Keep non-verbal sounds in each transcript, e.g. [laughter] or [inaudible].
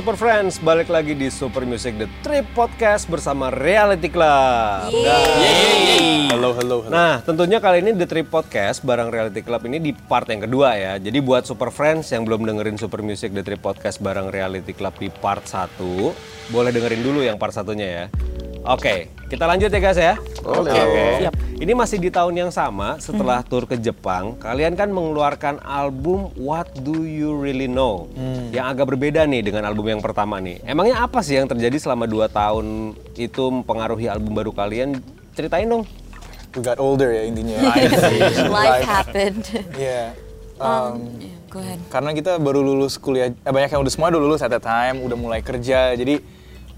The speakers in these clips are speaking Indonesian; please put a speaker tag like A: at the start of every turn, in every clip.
A: Super Friends, balik lagi di Super Music The Trip Podcast bersama Reality Club. Nah,
B: Halo, halo, halo.
A: Nah, tentunya kali ini The Trip Podcast bareng Reality Club ini di part yang kedua ya. Jadi buat Super Friends yang belum dengerin Super Music The Trip Podcast bareng Reality Club di part 1, boleh dengerin dulu yang part satunya ya. Oke, kita lanjut ya guys ya. Oke. Ini masih di tahun yang sama setelah tur ke Jepang. Kalian kan mengeluarkan album What Do You Really Know yang agak berbeda nih dengan album yang pertama nih. Emangnya apa sih yang terjadi selama 2 tahun itu mempengaruhi album baru kalian? Ceritain dong.
B: We got older ya intinya. [laughs]
C: Life happened.
B: Iya.
C: Um,
B: Um,
C: yeah, go ahead.
B: karena kita baru lulus kuliah, eh, banyak yang udah semua udah lulus at that time, udah mulai kerja, jadi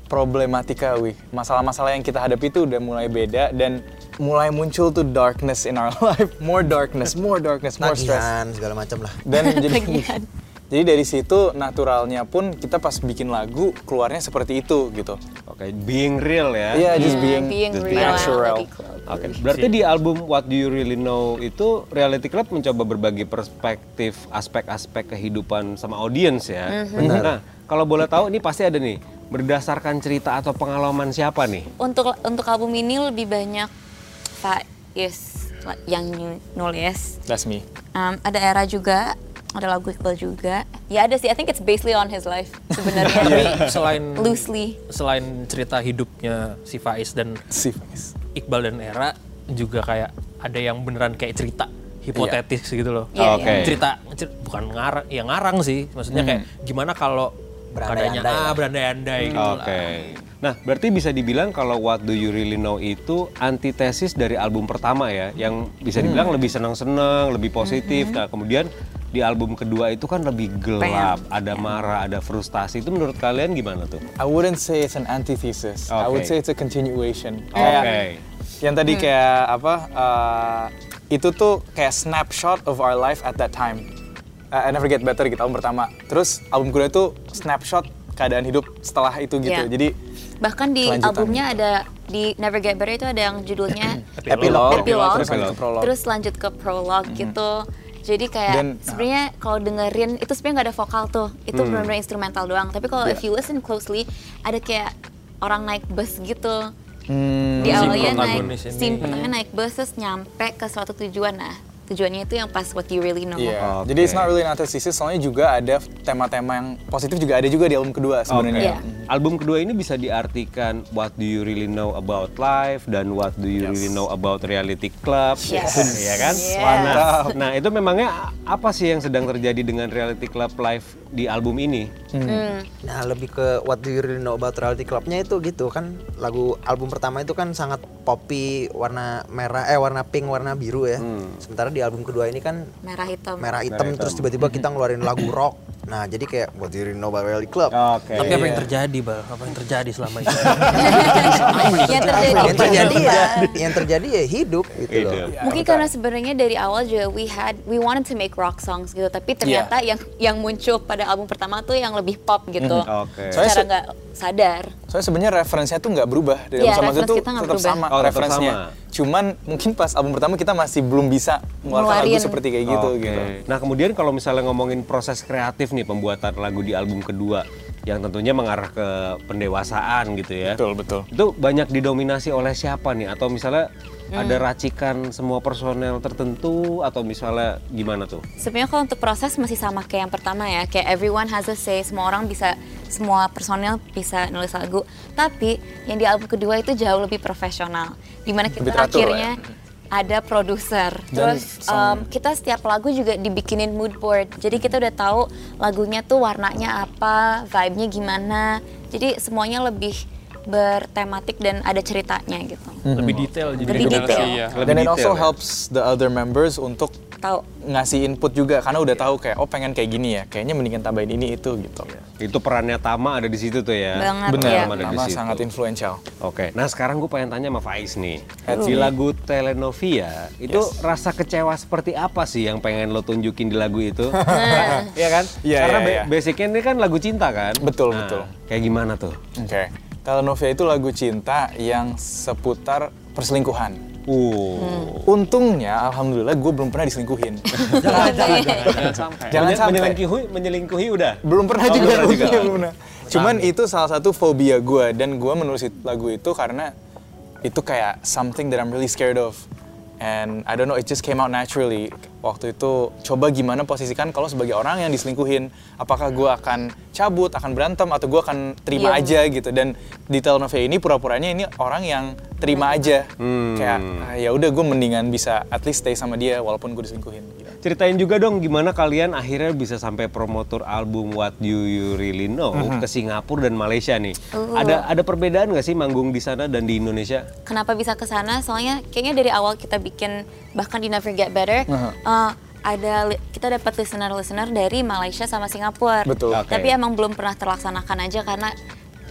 B: problematika, wih, masalah-masalah yang kita hadapi itu udah mulai beda dan mulai muncul tuh darkness in our [laughs] life, more darkness, more darkness, more stress.
D: tagihan segala macam lah.
B: Dan [laughs] jadi jadi dari situ naturalnya pun kita pas bikin lagu keluarnya seperti itu gitu.
A: Oke, being real ya.
B: Iya, just
C: Yeah,
B: being,
C: being
A: just
C: real
B: natural.
A: Oke, berarti di album What Do You Really Know itu Reality Club mencoba berbagi perspektif aspek-aspek kehidupan sama audiens ya. Nah, kalau boleh tahu ini pasti ada nih berdasarkan cerita atau pengalaman siapa nih?
C: Untuk untuk album ini lebih banyak Faiz yang nulis.
B: That's me.
C: Um, ada era juga, ada lagu Iqbal juga. Ya ada sih, I think it's basically on his life sebenarnya. [laughs]
E: Tapi selain
C: Loosely.
E: selain cerita hidupnya si Faiz dan
B: Si Faiz.
E: Iqbal dan Era juga kayak ada yang beneran kayak cerita hipotetis gitu loh.
C: Iya,
A: Oke. iya.
E: Cerita cer- bukan ngarang, ya ngarang sih. Maksudnya kayak gimana kalau
D: Berandai-andai
E: ah berandai-andai gitu
A: Oke.
E: lah.
A: Nah, berarti bisa dibilang kalau What Do You Really Know itu antitesis dari album pertama ya, yang bisa dibilang lebih senang-senang, lebih positif. Nah, kemudian di album kedua itu kan lebih gelap, ada marah, ada frustasi. Itu menurut kalian gimana tuh?
B: I wouldn't say it's an antithesis. I would
A: Okay.
B: say it's a continuation.
A: Oke.
B: Kayak yang tadi kayak apa? uh, itu tuh kayak snapshot of our life at that time. Uh, I Never Get Better gitu album pertama. Terus album kedua itu snapshot keadaan hidup setelah itu gitu.
C: Iya.
B: Jadi
C: Bahkan di
B: Kelanjutan.
C: albumnya ada di Never Get Better itu ada yang judulnya [clears throat]
B: Epilog,
C: Epilog.
B: terus lanjut ke prolog.
C: Terus lanjut ke prolog gitu. Jadi kayak
B: Dan-
C: sebenarnya kalau dengerin itu sebenarnya nggak ada vokal tuh, itu benar-benar instrumental doang. Tapi kalau if you listen closely ada kayak orang naik bus gitu.
B: Hmm,
C: Di awalnya naik,
E: protagonis ini.
C: si pertamanya naik bus terus nyampe ke suatu tujuan. Nah tujuannya itu yang pas what you really know.
B: Iya.
A: Oke.
B: Jadi it's not really an antithesis, soalnya juga ada tema-tema yang positif juga ada juga di album kedua sebenarnya.
C: Iya.
A: Album kedua ini bisa diartikan What Do You Really Know About Life dan What Do You Really Know About Reality Club,
C: Yes. [laughs]
A: ya kan?
C: Yes.
A: Nah, nah, itu memangnya apa sih yang sedang terjadi dengan Reality Club Live di album ini?
C: Hmm.
D: Nah lebih ke What Do You Really Know About Reality Clubnya itu gitu kan lagu album pertama itu kan sangat poppy warna merah eh warna pink warna biru ya. Sementara di album kedua ini kan
C: Merah hitam.
D: merah hitam terus tiba-tiba kita ngeluarin lagu [clears throat] rock. Nah jadi kayak Really Know About Reality Club.
A: Oke.
E: Tapi apa yang terjadi, Bal? Apa yang terjadi selama ini? [laughs]
C: yang terjadi.
D: yang terjadi ya yang terjadi ya hidup gitu loh.
A: Hidup.
C: Mungkin karena sebenarnya dari awal juga we had we wanted to make rock songs gitu, tapi ternyata yang yang muncul pada album pertama tuh yang lebih pop gitu.
A: Oke.
B: Soalnya
C: Secara
B: se-
C: nggak sadar.
B: Soalnya sebenarnya referensinya tuh nggak berubah dari
C: Iya,
B: album sama itu tetap
C: berubah.
B: sama
A: Oh,
B: referensinya.
A: sama.
B: Cuman mungkin pas album pertama kita masih belum bisa mengeluarkan lagu seperti kayak gitu
A: Oke.
B: gitu.
A: Nah kemudian kalau misalnya ngomongin proses kreatif nih pembuatan lagu di album kedua yang tentunya mengarah ke pendewasaan gitu ya.
B: Betul betul.
A: Itu banyak didominasi oleh siapa nih? Atau misalnya ada racikan semua personel tertentu atau misalnya gimana tuh?
C: Sebenarnya kalau untuk proses masih sama kayak yang pertama ya, kayak everyone has a say, semua orang bisa, semua personel bisa nulis lagu. Tapi yang di album kedua itu jauh lebih profesional, di mana kita
B: Lebih teratur
C: akhirnya ada produser. Terus um, kita setiap lagu juga dibikinin mood board, jadi kita udah tahu lagunya tuh warnanya apa, vibe-nya gimana. Jadi semuanya lebih bertematik dan ada ceritanya gitu.
E: Lebih detail jadi
C: Lebih detail.
A: Lebih
B: Dan it also
A: ya?
B: helps the other members untuk
C: Tahu.
B: ngasih input juga karena udah tahu kayak oh pengen kayak gini ya, kayaknya mendingan tambahin ini itu gitu.
A: Itu perannya Tama ada di situ tuh ya.
C: Banget,
B: Benar,
C: ya.
A: Ada di
B: Tama
A: situ.
B: sangat influential.
A: Oke, nah sekarang gue pengen tanya sama Faiz nih. Di lagu Telenovia, itu rasa kecewa seperti apa sih yang pengen lo tunjukin di lagu itu? [laughs] [laughs] Iya kan?
B: Iya,
A: Karena
B: iya,
A: ba-
B: iya.
A: basicnya ini kan lagu cinta kan?
B: Betul,
A: Nah,
B: betul.
A: Kayak gimana tuh?
B: Oke. Telenovia itu lagu cinta yang seputar perselingkuhan.
A: Uh.
B: Untungnya, alhamdulillah gue belum pernah diselingkuhin. [laughs]
E: Jangan, jangan, jangan, jangan sampai.
B: Jangan sampai.
A: Menyelingkuhi, menyelingkuhi udah?
B: belum pernah
A: Oh,
B: juga,
A: belum pernah juga.
B: belum pernah. Cuman itu salah satu fobia gue dan gue menulis lagu itu karena itu kayak something that I'm really scared of. And I don't know, it just came out naturally. Waktu itu coba gimana posisikan kalau sebagai orang yang diselingkuhin, apakah gue akan cabut, akan berantem, atau gue akan terima
C: Iya.
B: aja gitu. Dan di Telenovela ini pura-puranya ini orang yang terima aja, kayak "Ah, ya udah gue mendingan bisa at least stay sama dia walaupun gue diselingkuhin. Gitu.
A: Ceritain juga dong gimana kalian akhirnya bisa sampai promotor album What Do You Really Know
B: Mhm.
A: ke Singapura dan Malaysia nih.
C: Uh.
A: Ada ada perbedaan nggak sih manggung di sana dan di Indonesia?
C: Kenapa bisa ke sana? Soalnya kayaknya dari awal kita bikin bahkan di Never Get Better eh, ada li- kita dapat listener-listener dari Malaysia sama Singapura.
B: Betul.
A: Oke.
C: Tapi emang belum pernah terlaksanakan aja karena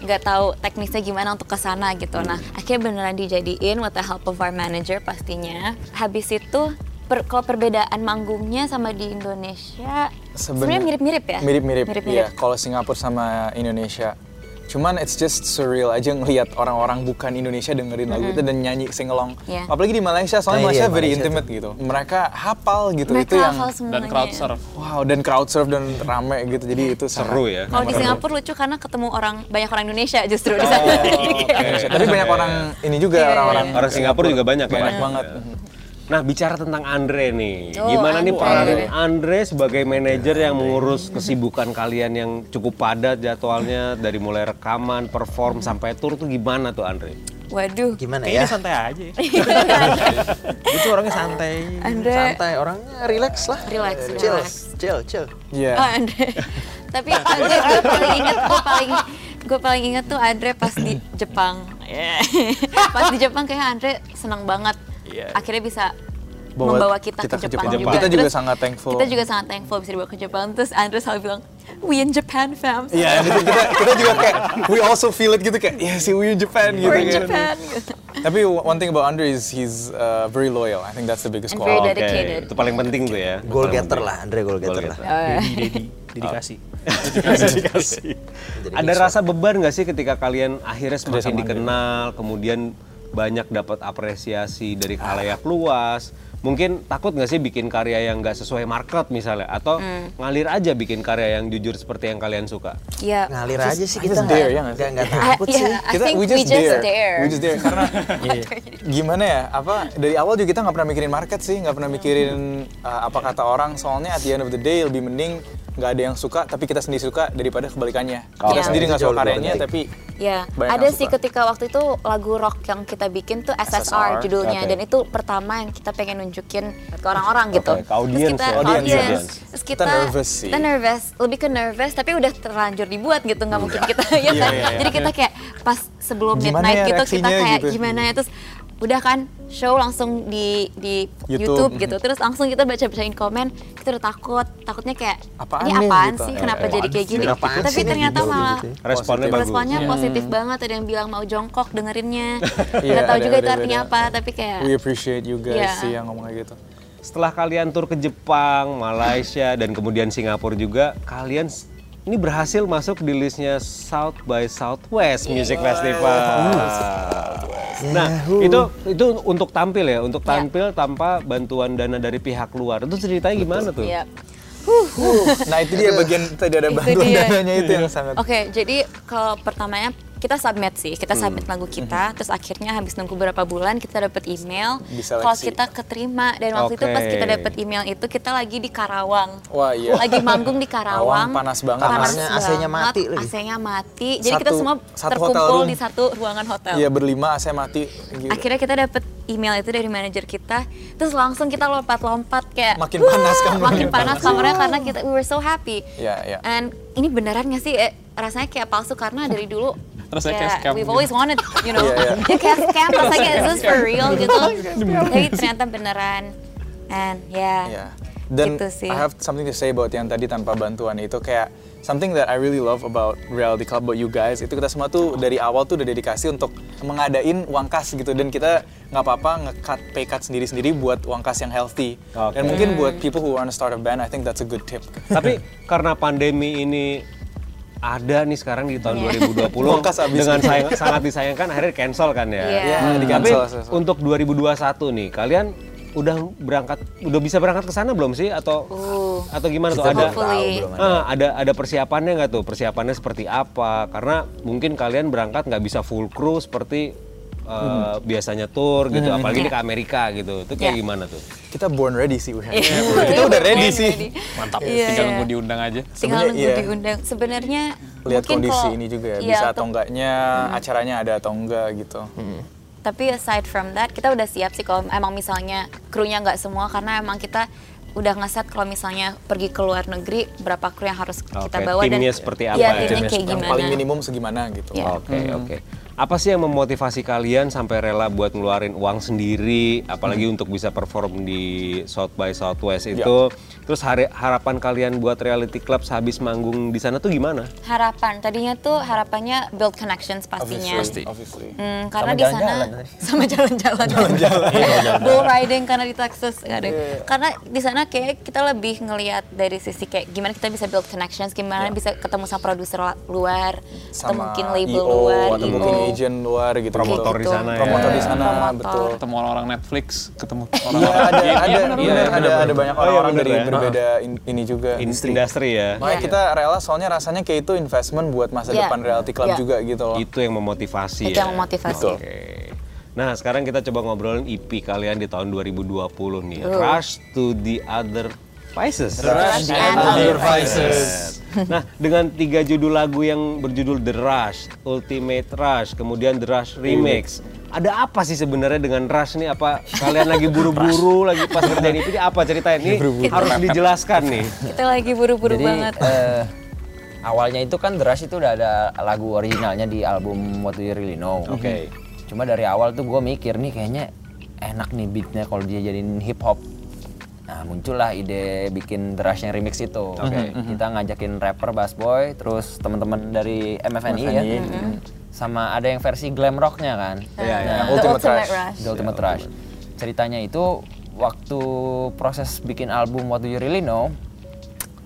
C: nggak tahu teknisnya gimana untuk ke sana gitu. Nah, akhirnya beneran dijadiin with the help of our manager pastinya. Habis itu per, kalau perbedaan manggungnya sama di Indonesia sebenarnya mirip-mirip ya?
B: Mirip-mirip,
C: Mirip-mirip.
B: iya. Kalau Singapura sama Indonesia. Cuman it's just surreal aja ngelihat orang-orang bukan Indonesia dengerin lagu itu dan nyanyi singelong.
C: Iya.
B: Apalagi di Malaysia, soalnya
D: Nah,
B: Malaysia
D: iya,
B: very
D: Malaysia
B: intimate gitu. Mereka hafal gitu
C: Mereka
B: itu yang
C: semuanya.
E: Dan crowd surf.
B: wow dan crowd surf dan rame gitu. Jadi itu
A: Seru ya.
C: Kalau di Singapura lucu karena ketemu orang banyak orang Indonesia justru di sana.
B: Indonesia. [laughs] Tapi banyak orang ini juga
C: Iya, iya,
B: orang-orang
C: iya.
A: Orang Singapura juga banyak ya?
B: Banyak banget.
A: Nah bicara tentang Andre nih,
C: Oh,
A: gimana nih
C: Andre.
A: peran Andre sebagai manajer yang mengurus kesibukan kalian yang cukup padat jadwalnya dari mulai rekaman, perform sampai tour tuh gimana tuh Andre?
C: Waduh.
D: Gimana
E: Kayaknya
D: ya?
E: santai aja. [laughs] [laughs]
D: Itu orangnya santai.
C: Andre-
D: Santai, orangnya relax lah.
C: Relax,
D: Chill,
C: relax.
D: chill, chill.
B: Iya.
C: Oh, Andre. [laughs] Tapi Andre gue paling inget, gue paling gue paling inget tuh Andre pas di Jepang. pas di Jepang kayak Andre senang banget.
E: Iya.
C: Akhirnya bisa
B: Bawa
C: membawa kita,
B: kita
C: ke
B: ke
C: Jepang,
B: Jepang.
C: juga.
B: Kita juga
C: Terus
B: sangat thankful.
C: Kita juga sangat thankful bisa dibawa ke Jepang. Terus Andre selalu bilang, we in Japan fam.
B: Iya, itu kita, kita juga kayak we also feel it gitu kayak yeah sih we in Japan gitu.
C: We're in
B: kan.
C: Japan. gitu.
B: Tapi one thing about Andre is he's uh, very loyal. I think that's the biggest
C: And
B: quality.
C: very dedicated.
A: itu paling penting tuh ya.
D: Goal getter lah, Andre goal getter lah.
E: Dedi, Dedi, [laughs] dedikasi.
A: Dedikasi. Ada rasa beban nggak sih ketika kalian akhirnya semakin dikenal, kemudian banyak dapat apresiasi dari khalayak luas? Mungkin takut nggak sih bikin karya yang nggak sesuai market misalnya, atau ngalir aja bikin karya yang jujur seperti yang kalian suka?
C: Iya.
D: Ngalir aja sih
B: I
D: kita
B: just dare, ya nggak
D: nggak nggak [laughs]
C: I-
D: takut
C: yeah,
D: sih.
C: I
B: kita
C: think
B: we just, dare.
C: dare.
B: we just dare karena [laughs]
E: Iya.
B: gimana ya apa dari awal juga kita nggak pernah mikirin market sih nggak pernah mikirin uh, apa kata orang soalnya at the end of the day lebih mending nggak ada yang suka tapi kita sendiri suka daripada kebalikannya kita
C: Iya.
B: sendiri nggak suka karyanya tapi
C: Ya,
B: Banyak
C: ada
B: yang
C: sih
B: suka.
C: ketika waktu itu lagu rock yang kita bikin tuh SSR,
B: SSR,
C: judulnya
A: oke.
C: dan itu pertama yang kita pengen nunjukin ke orang-orang gitu.
A: Ke audience
C: kita,
A: ya,
B: audience,
C: audience.
B: audience.
C: Terus
B: Kita
C: kita
B: nervous sih.
C: Kita nervous, lebih ke nervous tapi udah terlanjur dibuat gitu, nggak mungkin kita [laughs] ya
B: Iya,
C: kan.
B: iya, iya.
C: Jadi kita kayak pas sebelum
B: Gimana
C: midnight
B: ya
C: gitu kita kayak
B: gitu.
C: gimana ya terus udah kan show langsung di di
B: YouTube.
C: YouTube, gitu. Terus langsung kita baca-bacain komen, kita udah takut. Takutnya kayak
B: Apaan
C: ini
B: nih?"
C: apaan
B: gitu.
C: sih? Kenapa
B: apaan
C: jadi kayak
B: sih?
C: gini?
D: Apaan
C: Tapi ternyata
D: gitu,
C: malah
D: gitu.
A: Responnya
B: Positif.
A: bagus.
C: responnya positif banget ada yang bilang mau jongkok dengerinnya [laughs]
B: Iya,
C: nggak tahu juga
B: ada
C: itu artinya apa tapi kayak
B: we appreciate you guys
C: Iya.
B: sih yang ngomong kayak gitu
A: Setelah kalian tur ke Jepang, Malaysia, dan kemudian Singapura juga, kalian ini berhasil masuk di listnya South by Southwest Music Festival. Nah, itu itu untuk tampil ya, untuk
C: Ya.
A: tampil tanpa bantuan dana dari pihak luar. Itu ceritanya gimana tuh?
C: ya
B: nah itu dia bagian tadi ada
C: Itu
B: bantuan
C: dia.
B: dananya itu yang sangat
C: oke jadi kalau pertamanya kita submit sih kita submit lagu kita terus akhirnya habis nunggu beberapa bulan kita dapat email kalau kita keterima. Dan waktu itu pas kita dapat email itu kita lagi di Karawang.
B: Wah, iya.
C: lagi manggung di Karawang
B: Karawang. panas banget.
D: Kamarnya AC-nya mati lagi.
C: AC-nya mati. Jadi kita semua
B: satu
C: terkumpul di satu ruangan hotel.
B: Iya berlima saya mati. Gila.
C: akhirnya kita dapet email itu dari manajer kita. Terus langsung kita lompat-lompat kayak
B: Makin
C: "Wah!"
B: panas kamarnya.
C: makin panas kamarnya karena kita we were so happy.
B: Iya, iya.
C: and ini beneran gak sih? Eh, rasanya kayak palsu karena dari dulu
E: Rasanya kayak scam
C: we've
E: gitu.
C: always wanted you know [laughs]
B: Iya,
C: ya kayak scam rasanya is this for real? [laughs] gitu. Tapi ternyata beneran. And yeah
B: Iya. Dan
C: gitu sih.
B: I have something to say about yang tadi tanpa bantuan itu kayak something that I really love about Reality Club about you guys itu kita semua tuh dari awal tuh udah dedikasi untuk mengadain uang kas gitu. Dan kita nggak apa-apa nge-cut pay cut sendiri-sendiri buat uang kas yang healthy.
A: Oke.
B: dan mungkin buat people who want to start a band I think that's a good tip.
A: Tapi karena pandemi ini ada nih sekarang di tahun
C: Iya.
A: 2020
B: Bongkas abis.
A: dengan sayang, sangat disayangkan akhirnya cancel kan ya.
C: Iya.
B: Ya,
A: Tapi
B: di-cancel.
A: untuk 2021 nih kalian udah berangkat udah bisa berangkat ke sana belum sih atau
C: Uh.
A: atau gimana tuh ada
D: tahu, ada.
A: Ah, ada ada persiapannya nggak tuh persiapannya seperti apa karena mungkin kalian berangkat nggak bisa full crew seperti uh, biasanya tour gitu apalagi ini ke Amerika gitu itu kayak
C: Ya.
A: gimana tuh
B: Kita born ready sih, Wih.
C: Iya.
B: kita udah ready sih.
E: Mantap.
C: Iya,
E: Tinggal
C: iya.
E: nunggu diundang aja.
C: tinggal
B: Sebenarnya
C: nunggu
B: iya.
C: diundang sebenarnya
B: Lihat kondisi
C: kalau-
B: ini juga ya,
C: iya,
B: bisa atau enggaknya, acaranya ada atau enggak gitu.
C: Tapi aside from that, kita udah siap sih kalau emang misalnya krunya nggak semua karena emang kita udah ngeset kalau misalnya pergi ke luar negeri berapa kru yang harus kita bawa dan
A: timnya seperti apa ya?
C: timnya
A: Timnya
C: kayak
B: Yang
C: gimana.
B: paling minimum segimana gitu.
A: Oke oke. Apa sih yang memotivasi kalian sampai rela buat ngeluarin uang sendiri, apalagi untuk bisa perform di South by Southwest itu? Terus hari- harapan kalian buat reality club sehabis manggung di sana tuh gimana?
C: Harapan tadinya tuh harapannya build connections pastinya.
B: Obviously. Obviously.
C: Hmm, karena di sana
D: jalan-jalan [laughs]
C: sama jalan-jalan. Bull riding karena di Texas nggak ada. Karena di sana kayak kita lebih ngelihat dari sisi kayak gimana kita bisa build connections, gimana bisa ketemu sama produser luar, atau
B: Sama
C: mungkin label
B: EO,
C: luar,
B: atau
C: EO.
B: mungkin agent luar gitu.
A: Promotor di
C: gitu.
A: sana ya.
B: Promotor di sana,
C: Promotor.
B: betul.
E: Ketemu orang-orang Netflix, ketemu
B: Iya
E: orang-orang
B: ada
E: Iya,
B: ada
E: iya,
B: ada ada banyak
A: Oh, iya,
B: orang-orang dari berbeda in- ini juga
A: Industri,
B: industri.
A: ya.
B: Makanya kita rela soalnya rasanya kayak itu investment buat masa
C: Iya.
B: depan reality club
C: Iya.
B: juga gitu loh.
A: Itu yang memotivasi
C: Itu
A: ya.
C: yang memotivasi.
A: Oke. Nah, sekarang kita coba ngobrolin EP kalian di tahun 2020 nih. Rush to the other Vices.
C: Rush and Other
A: Vices. Nah, dengan tiga judul lagu yang berjudul The Rush, Ultimate Rush, kemudian The Rush Remix. Ada apa sih sebenarnya dengan Rush nih? Apa kalian lagi buru-buru, lagi pas EP? Ini apa ceritanya? Ini harus dijelaskan nih.
C: Kita lagi buru-buru
D: Jadi
C: banget.
D: eh, awalnya itu kan The Rush itu udah ada lagu originalnya di album What Do You Really Know.
A: Oke.
D: Cuma dari awal tuh gue mikir nih kayaknya enak nih beatnya kalau dia jadiin hip hop. Nah muncullah ide bikin The Rush yang remix itu. Kita ngajakin rapper Bass Boy, terus teman-teman dari MFNI, ya. Sama ada yang versi glam rocknya kan.
A: Iya, iya.
D: Nah,
C: The
B: Ultimate
C: Ultimate
B: Rush.
C: Rush.
D: The Ultimate Rush. Ceritanya itu waktu proses bikin album What Do You Really Know,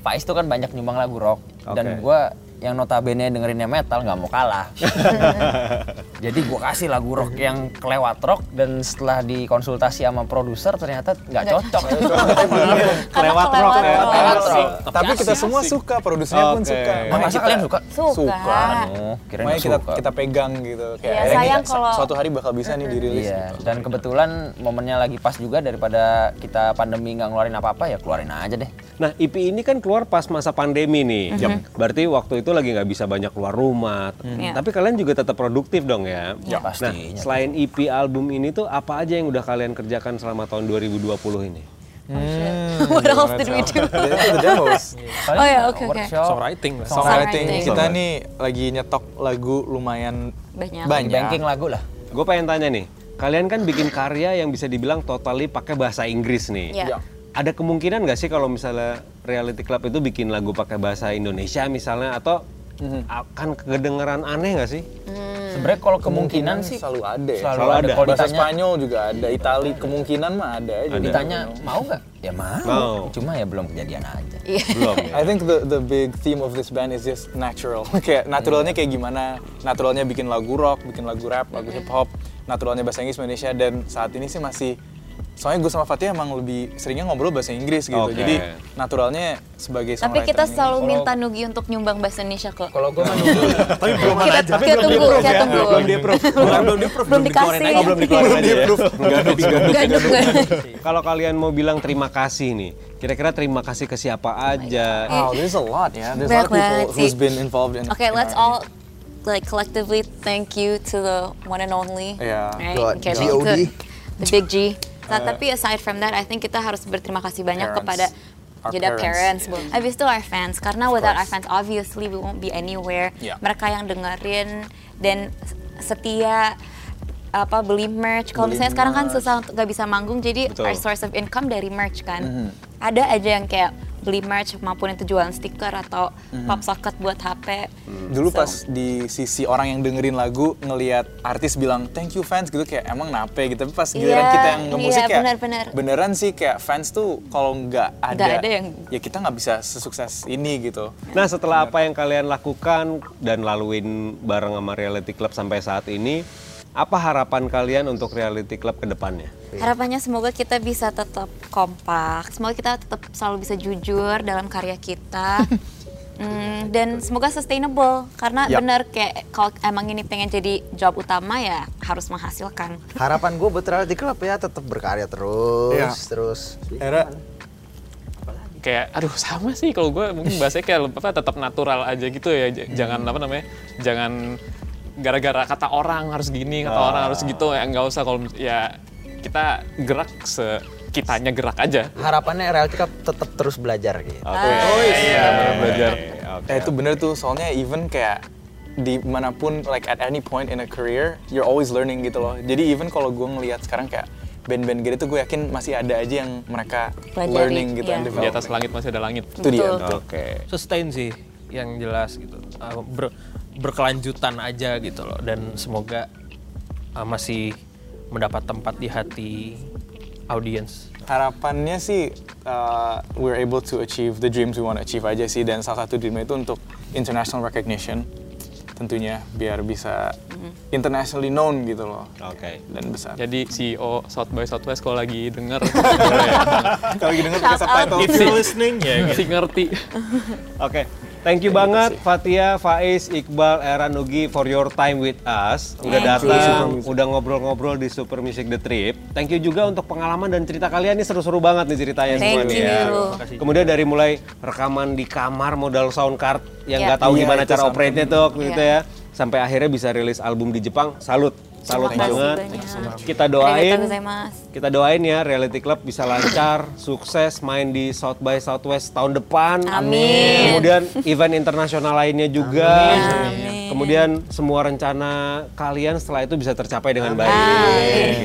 D: Faiz tuh kan banyak nyumbang lagu rock dan
A: Oke.
D: Yang notabene dengerinnya metal nggak mau kalah. [laughs] Jadi gua kasih lagu rock yang kelewat rock dan setelah dikonsultasi sama produser ternyata nggak cocok. [laughs]
A: Kelewat rock ya.
C: kelewat rock.
B: Tapi kita semua suka, produsernya pun suka.
D: Masa kalian suka?
C: Suka.
D: Kirain
B: Makanya kita kita pegang gitu. Kayak
C: Iya, sayang kalau-
B: suatu hari bakal bisa nih dirilis.
D: Iya, dan kebetulan momennya lagi pas juga daripada kita pandemi nggak ngeluarin apa-apa ya keluarin aja deh.
A: Nah, EP ini kan keluar pas masa pandemi nih. Berarti waktu itu lagi nggak bisa banyak keluar rumah.
C: Iya.
A: Tapi kalian juga tetap produktif dong ya.
D: Ya,
A: Nah,
D: pastinya.
A: selain EP album ini tuh apa aja yang udah kalian kerjakan selama tahun 2020 ini? [laughs]
C: What else did we do? [laughs]
B: Itu the demos. [laughs]
C: Oh ya, oke, oke.
E: Songwriting lah.
B: Songwriting. Kita nih lagi nyetok lagu lumayan
C: Banyak.
B: banyak.
D: banking lagu lah.
A: Gue pengen tanya nih, kalian kan bikin karya yang bisa dibilang totally pakai bahasa Inggris nih.
C: Iya.
A: Ada kemungkinan nggak sih kalau misalnya reality club itu bikin lagu pakai bahasa Indonesia misalnya atau akan kedengeran aneh nggak sih?
D: Sebenarnya kalau kemungkinan, sih
B: selalu ada ya.
D: selalu
A: Selalu
D: ada.
A: ada.
D: Kalau
B: Bahasa
D: ditanya,
B: Spanyol juga ada, Itali kemungkinan mah ada aja.
D: ditanya mau nggak? Ya mau.
A: Mau.
D: Cuma ya belum kejadian aja.
C: Iya.
A: Belum ya. [laughs]
B: I think the the big theme of this band is just natural. [laughs] kayak naturalnya kayak gimana? Naturalnya bikin lagu rock, bikin lagu rap, lagu hip hop. Naturalnya bahasa Inggris Indonesia dan saat ini sih masih Soalnya gue sama Fatih emang lebih seringnya ngobrol bahasa Inggris gitu.
A: Oke.
B: Jadi naturalnya sebagai
C: Tapi kita
B: songwriter ini-
C: selalu minta Nugi untuk nyumbang bahasa Indonesia kok.
D: Kalau gue menunggu [laughs]
C: Kita, kita tunggu, kita tunggu.
A: Belum di approve. [laughs]
C: Belum, belum dikasih.
A: Oh, belum dikeluarin aja ya.
C: Gue.
A: Kalau kalian mau bilang terima kasih nih, kira-kira terima kasih ke siapa aja?
B: Wow, there's a lot ya. There's a lot of people who's been involved in.
C: Okay, let's all like collectively thank you to the one and only.
B: Yeah.
C: Right?
D: God,
C: Okay, the big G. Nah, tapi aside from that, I think kita harus berterima kasih banyak
B: Parents.
C: kepada Jeda
B: parents,
C: parents. Habis itu our fans, karena without our fans, obviously we won't be anywhere.
B: Yeah.
C: Mereka yang dengerin dan setia apa beli merch. Kalau misalnya sekarang kan susah untuk nggak bisa manggung, jadi
A: Betul.
C: our source of income dari merch kan.
B: Mm-hmm.
C: Ada aja yang kayak beli merch maupun itu jualan stiker atau
B: Mm-hmm.
C: pop socket buat HP.
B: Dulu
C: So-
B: pas di sisi orang yang dengerin lagu ngelihat artis bilang thank you fans gitu kayak emang nape gitu tapi pas giliran
C: Iya,
B: kita yang ngemusik
C: iya,
B: kayak
C: benar-benar.
B: beneran sih kayak fans tuh kalau nggak ada,
C: Nggak ada yang-
B: ya kita nggak bisa sesukses ini gitu
A: Nah setelah apa yang kalian lakukan dan laluin bareng sama Reality Club sampai saat ini, Apa harapan kalian untuk Reality Club ke depannya?
C: Harapannya semoga kita bisa tetap kompak, semoga kita tetap selalu bisa jujur dalam karya kita. [laughs] Hmm, dan semoga sustainable karena
F: Yap.
C: benar kayak kalau emang ini pengen jadi job utama ya harus menghasilkan.
F: Harapan gue buat Reality Club ya tetap berkarya terus,
B: Iya.
F: terus.
B: Era
E: kayak aduh sama sih kalau gue mungkin bahasanya kayak apa tetap natural aja gitu ya jangan apa namanya jangan gara-gara kata orang harus gini kata orang harus gitu ya nggak usah kalau ya kita gerak se kitanya gerak aja
F: Harapannya Reality Club tetap terus belajar gitu.
B: Oh iya, bener belajar.
A: Oke.
B: Eh, itu bener tuh, soalnya even kayak di mana pun, like at any point in a career, you're always learning gitu loh. Jadi even kalau gue ngelihat sekarang kayak band-band gitu tuh gue yakin masih ada aja yang mereka
C: Pelajari,
B: learning gitu
C: iya.
B: and
E: di atas langit masih ada langit
B: Itu dia.
A: Oke.
E: sustain sih yang jelas gitu Uh, ber- berkelanjutan aja gitu loh. Dan semoga uh, masih mendapat tempat di hati audiens.
B: Harapannya sih uh, we're able to achieve the dreams we want to achieve aja sih. Dan salah satu dreamnya itu untuk international recognition tentunya biar bisa internationally known gitu loh.
A: Oke.
B: dan besar.
E: jadi CEO South by Southwest kalau lagi denger. [laughs]
B: Kalau lagi denger pakai subtitle.
E: if you listening ya si ngerti.
A: Oke, thank you banget Fatia, Faiz, Iqbal, Era, Nugi for your time with us. Udah datang, udah ngobrol-ngobrol di Super Music The Trip. Thank you juga untuk pengalaman dan cerita kalian ini seru-seru banget nih ceritanya semua
C: Thank
A: nih ya.
C: you.
A: Kemudian dari mulai rekaman di kamar modal sound card yang
C: Ya.
A: nggak tahu
B: Iya,
A: gimana cara operate-nya tuh gitu
C: Iya.
A: ya. Sampai akhirnya bisa rilis album di Jepang. Salut. Salut
C: Terima kasih
A: banget.
C: banyak.
A: Kita doain kita doain ya Reality Club bisa lancar, [clears throat] sukses main di South by Southwest tahun depan.
C: Amin.
A: Kemudian event internasional lainnya juga.
C: Amin.
A: Kemudian semua rencana kalian setelah itu bisa tercapai dengan baik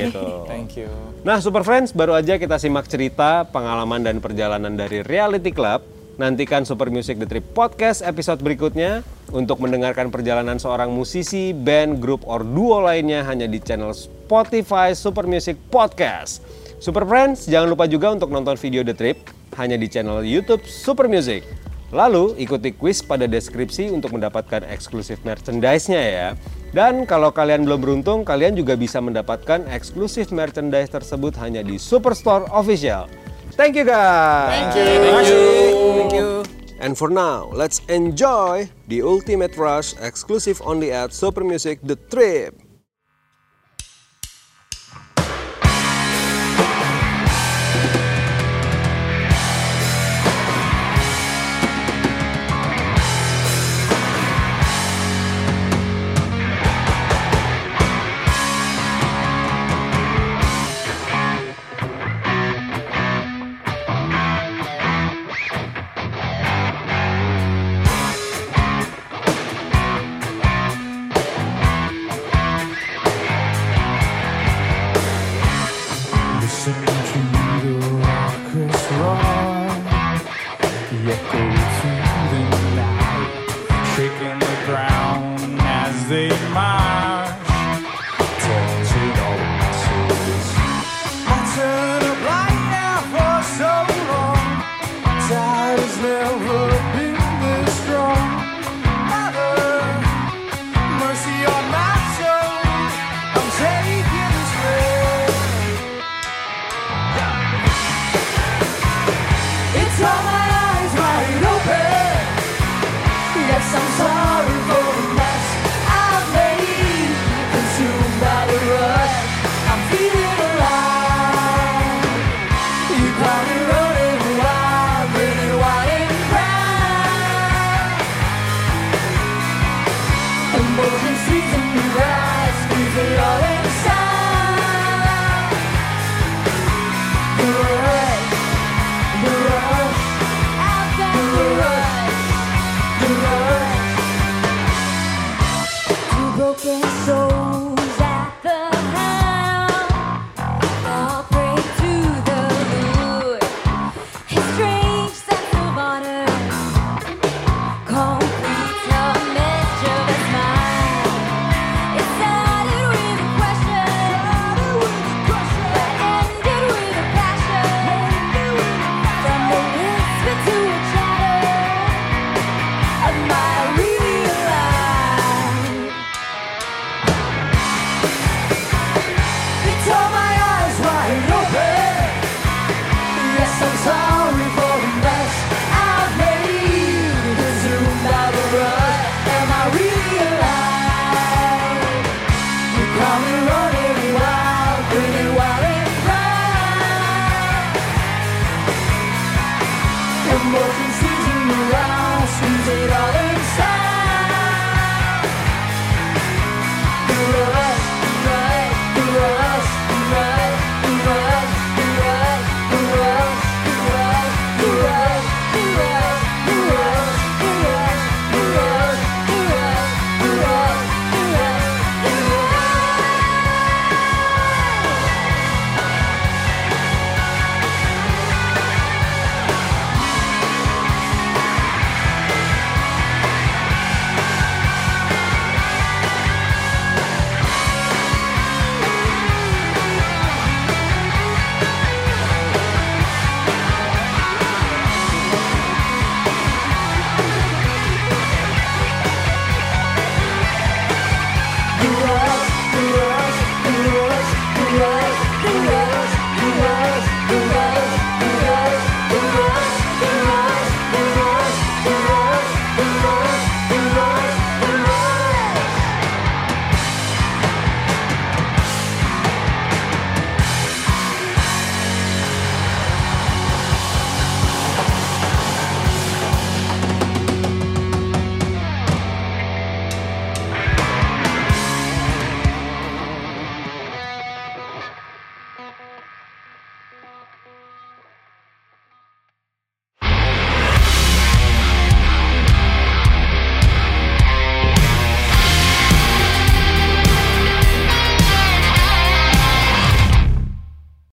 A: gitu.
B: Thank you.
A: Nah, Super Friends, baru aja kita simak cerita, pengalaman dan perjalanan dari Reality Club. Nantikan Super Music The Trip Podcast episode berikutnya untuk mendengarkan perjalanan seorang musisi, band, grup, or duo lainnya hanya di channel Spotify Super Music Podcast. Super Friends, jangan lupa juga untuk nonton video The Trip hanya di channel YouTube Super Music. Lalu ikuti quiz pada deskripsi untuk mendapatkan eksklusif merchandise-nya ya. Dan kalau kalian belum beruntung, kalian juga bisa mendapatkan eksklusif merchandise tersebut hanya di Superstore Official. Thank you guys. Thank you. Thank you. And for now, let's enjoy the Ultimate Rush exclusive only at Super Music The Trip.